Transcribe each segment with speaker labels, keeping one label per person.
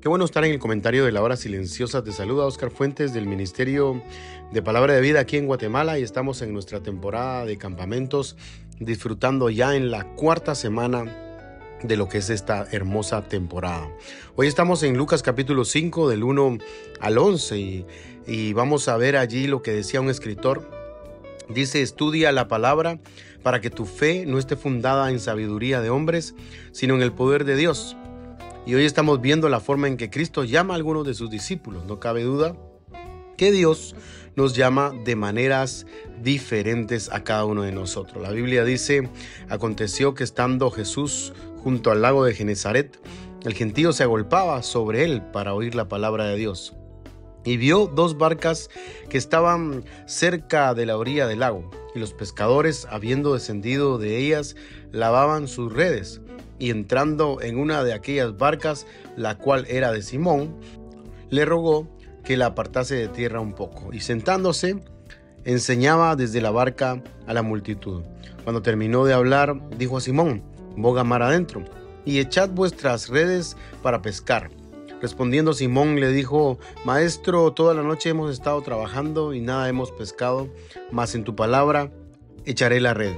Speaker 1: Qué bueno estar en el comentario de la hora silenciosa. Te saluda Oscar Fuentes del Ministerio de Palabra de Vida aquí en Guatemala y estamos en nuestra temporada de campamentos disfrutando ya en la cuarta semana de lo que es esta hermosa temporada. Hoy estamos en Lucas capítulo 5 del 1 al 11 y, y vamos a ver allí lo que decía un escritor. Dice, estudia la palabra para que tu fe no esté fundada en sabiduría de hombres, sino en el poder de Dios. Y hoy estamos viendo la forma en que Cristo llama a algunos de sus discípulos. No cabe duda que Dios nos llama de maneras diferentes a cada uno de nosotros. La Biblia dice, aconteció que estando Jesús junto al lago de Genezaret, el gentío se agolpaba sobre él para oír la palabra de Dios. Y vio dos barcas que estaban cerca de la orilla del lago, y los pescadores, habiendo descendido de ellas, lavaban sus redes y entrando en una de aquellas barcas, la cual era de Simón, le rogó que la apartase de tierra un poco, y sentándose, enseñaba desde la barca a la multitud. Cuando terminó de hablar, dijo a Simón, boga mar adentro, y echad vuestras redes para pescar. Respondiendo Simón le dijo, Maestro, toda la noche hemos estado trabajando y nada hemos pescado, mas en tu palabra echaré la red.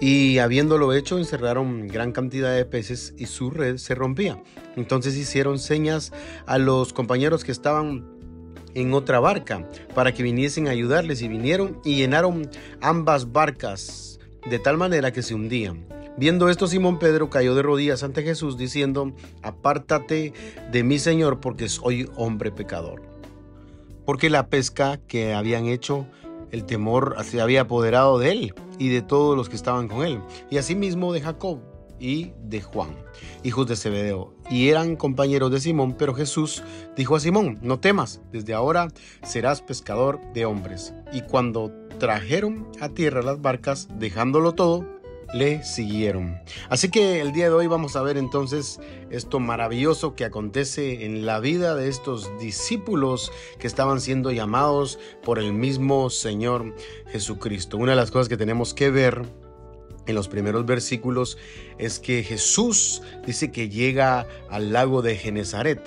Speaker 1: Y habiéndolo hecho, encerraron gran cantidad de peces y su red se rompía. Entonces hicieron señas a los compañeros que estaban en otra barca para que viniesen a ayudarles y vinieron y llenaron ambas barcas de tal manera que se hundían. Viendo esto, Simón Pedro cayó de rodillas ante Jesús diciendo, apártate de mí, Señor, porque soy hombre pecador. Porque la pesca que habían hecho el temor se había apoderado de él y de todos los que estaban con él, y asimismo de Jacob y de Juan, hijos de Zebedeo, y eran compañeros de Simón, pero Jesús dijo a Simón, no temas, desde ahora serás pescador de hombres. Y cuando trajeron a tierra las barcas, dejándolo todo, le siguieron. Así que el día de hoy vamos a ver entonces esto maravilloso que acontece en la vida de estos discípulos que estaban siendo llamados por el mismo Señor Jesucristo. Una de las cosas que tenemos que ver en los primeros versículos es que Jesús dice que llega al lago de Genezaret.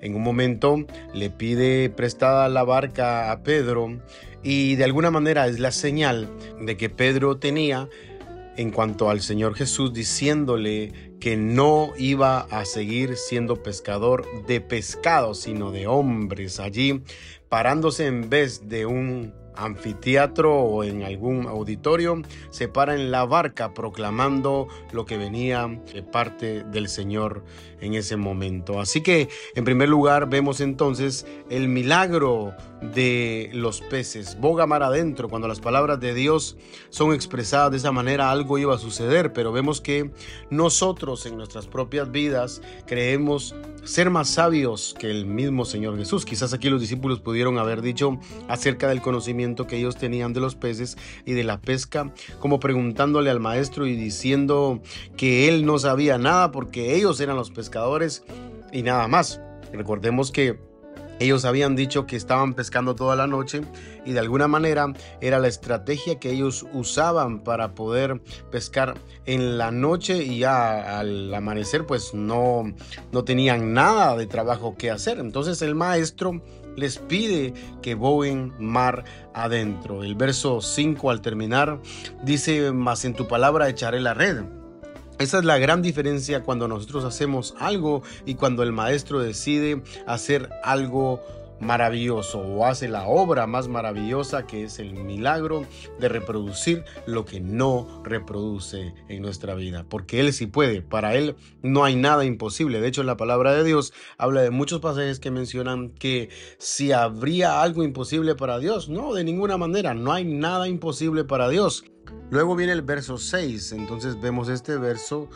Speaker 1: En un momento le pide prestada la barca a Pedro y de alguna manera es la señal de que Pedro tenía en cuanto al Señor Jesús diciéndole que no iba a seguir siendo pescador de pescado, sino de hombres. Allí parándose en vez de un anfiteatro o en algún auditorio, se para en la barca proclamando lo que venía de parte del Señor en ese momento. Así que, en primer lugar, vemos entonces el milagro de los peces. Boga mar adentro, cuando las palabras de Dios son expresadas de esa manera, algo iba a suceder, pero vemos que nosotros en nuestras propias vidas creemos ser más sabios que el mismo Señor Jesús. Quizás aquí los discípulos pudieron haber dicho acerca del conocimiento que ellos tenían de los peces y de la pesca, como preguntándole al maestro y diciendo que él no sabía nada porque ellos eran los pescadores y nada más. Recordemos que ellos habían dicho que estaban pescando toda la noche y de alguna manera era la estrategia que ellos usaban para poder pescar en la noche y ya al amanecer pues no, no tenían nada de trabajo que hacer. Entonces el maestro les pide que boen mar adentro. El verso 5 al terminar dice, mas en tu palabra echaré la red. Esa es la gran diferencia cuando nosotros hacemos algo y cuando el maestro decide hacer algo maravilloso o hace la obra más maravillosa que es el milagro de reproducir lo que no reproduce en nuestra vida. Porque Él sí puede, para Él no hay nada imposible. De hecho, la palabra de Dios habla de muchos pasajes que mencionan que si habría algo imposible para Dios, no, de ninguna manera, no hay nada imposible para Dios. Luego viene el verso 6, entonces vemos este verso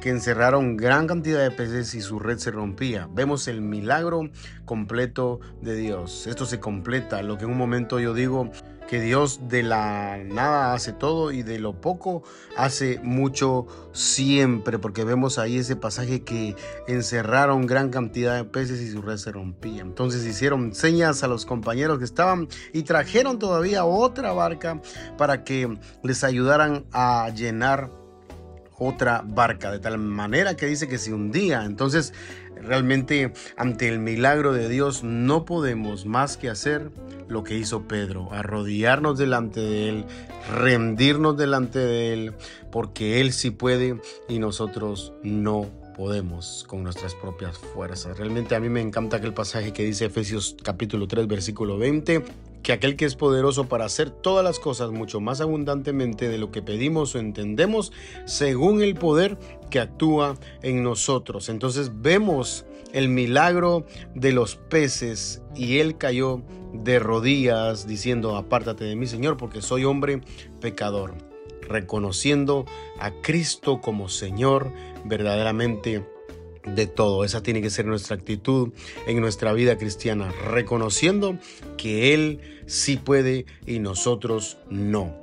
Speaker 1: que encerraron gran cantidad de peces y su red se rompía. Vemos el milagro completo de Dios. Esto se completa, lo que en un momento yo digo que Dios de la nada hace todo y de lo poco hace mucho siempre, porque vemos ahí ese pasaje que encerraron gran cantidad de peces y su red se rompía. Entonces hicieron señas a los compañeros que estaban y trajeron todavía otra barca para que les ayudaran a llenar otra barca, de tal manera que dice que se hundía. Entonces, realmente ante el milagro de Dios no podemos más que hacer lo que hizo Pedro, arrodillarnos delante de Él, rendirnos delante de Él, porque Él sí puede y nosotros no podemos con nuestras propias fuerzas. Realmente a mí me encanta aquel pasaje que dice Efesios capítulo 3 versículo 20, que aquel que es poderoso para hacer todas las cosas mucho más abundantemente de lo que pedimos o entendemos, según el poder que actúa en nosotros. Entonces vemos el milagro de los peces y él cayó de rodillas diciendo, apártate de mí Señor, porque soy hombre pecador, reconociendo a Cristo como Señor verdaderamente de todo. Esa tiene que ser nuestra actitud en nuestra vida cristiana, reconociendo que Él sí puede y nosotros no.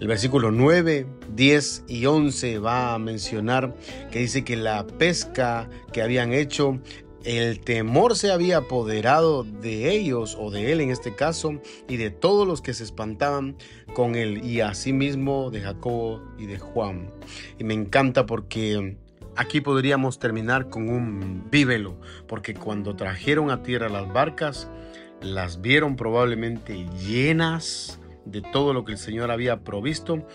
Speaker 1: El versículo 9, 10 y 11 va a mencionar que dice que la pesca que habían hecho, el temor se había apoderado de ellos o de él en este caso y de todos los que se espantaban con él y asimismo de Jacobo y de Juan. Y me encanta porque Aquí podríamos terminar con un vívelo, porque cuando trajeron a tierra las barcas, las vieron probablemente llenas de todo lo que el Señor había provisto,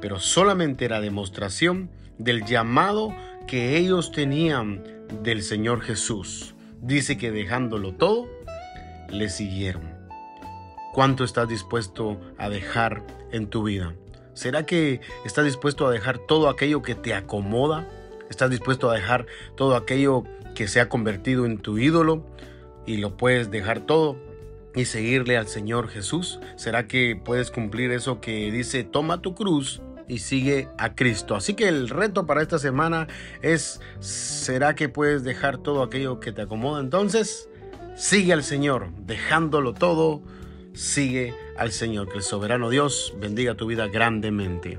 Speaker 1: pero solamente era demostración del llamado que ellos tenían del Señor Jesús. Dice que dejándolo todo, le siguieron. ¿Cuánto estás dispuesto a dejar en tu vida? ¿Será que estás dispuesto a dejar todo aquello que te acomoda? ¿Estás dispuesto a dejar todo aquello que se ha convertido en tu ídolo y lo puedes dejar todo y seguirle al Señor Jesús? ¿Será que puedes cumplir eso que dice, toma tu cruz y sigue a Cristo? Así que el reto para esta semana es, ¿será que puedes dejar todo aquello que te acomoda? Entonces, sigue al Señor, dejándolo todo, sigue al Señor. Que el soberano Dios bendiga tu vida grandemente.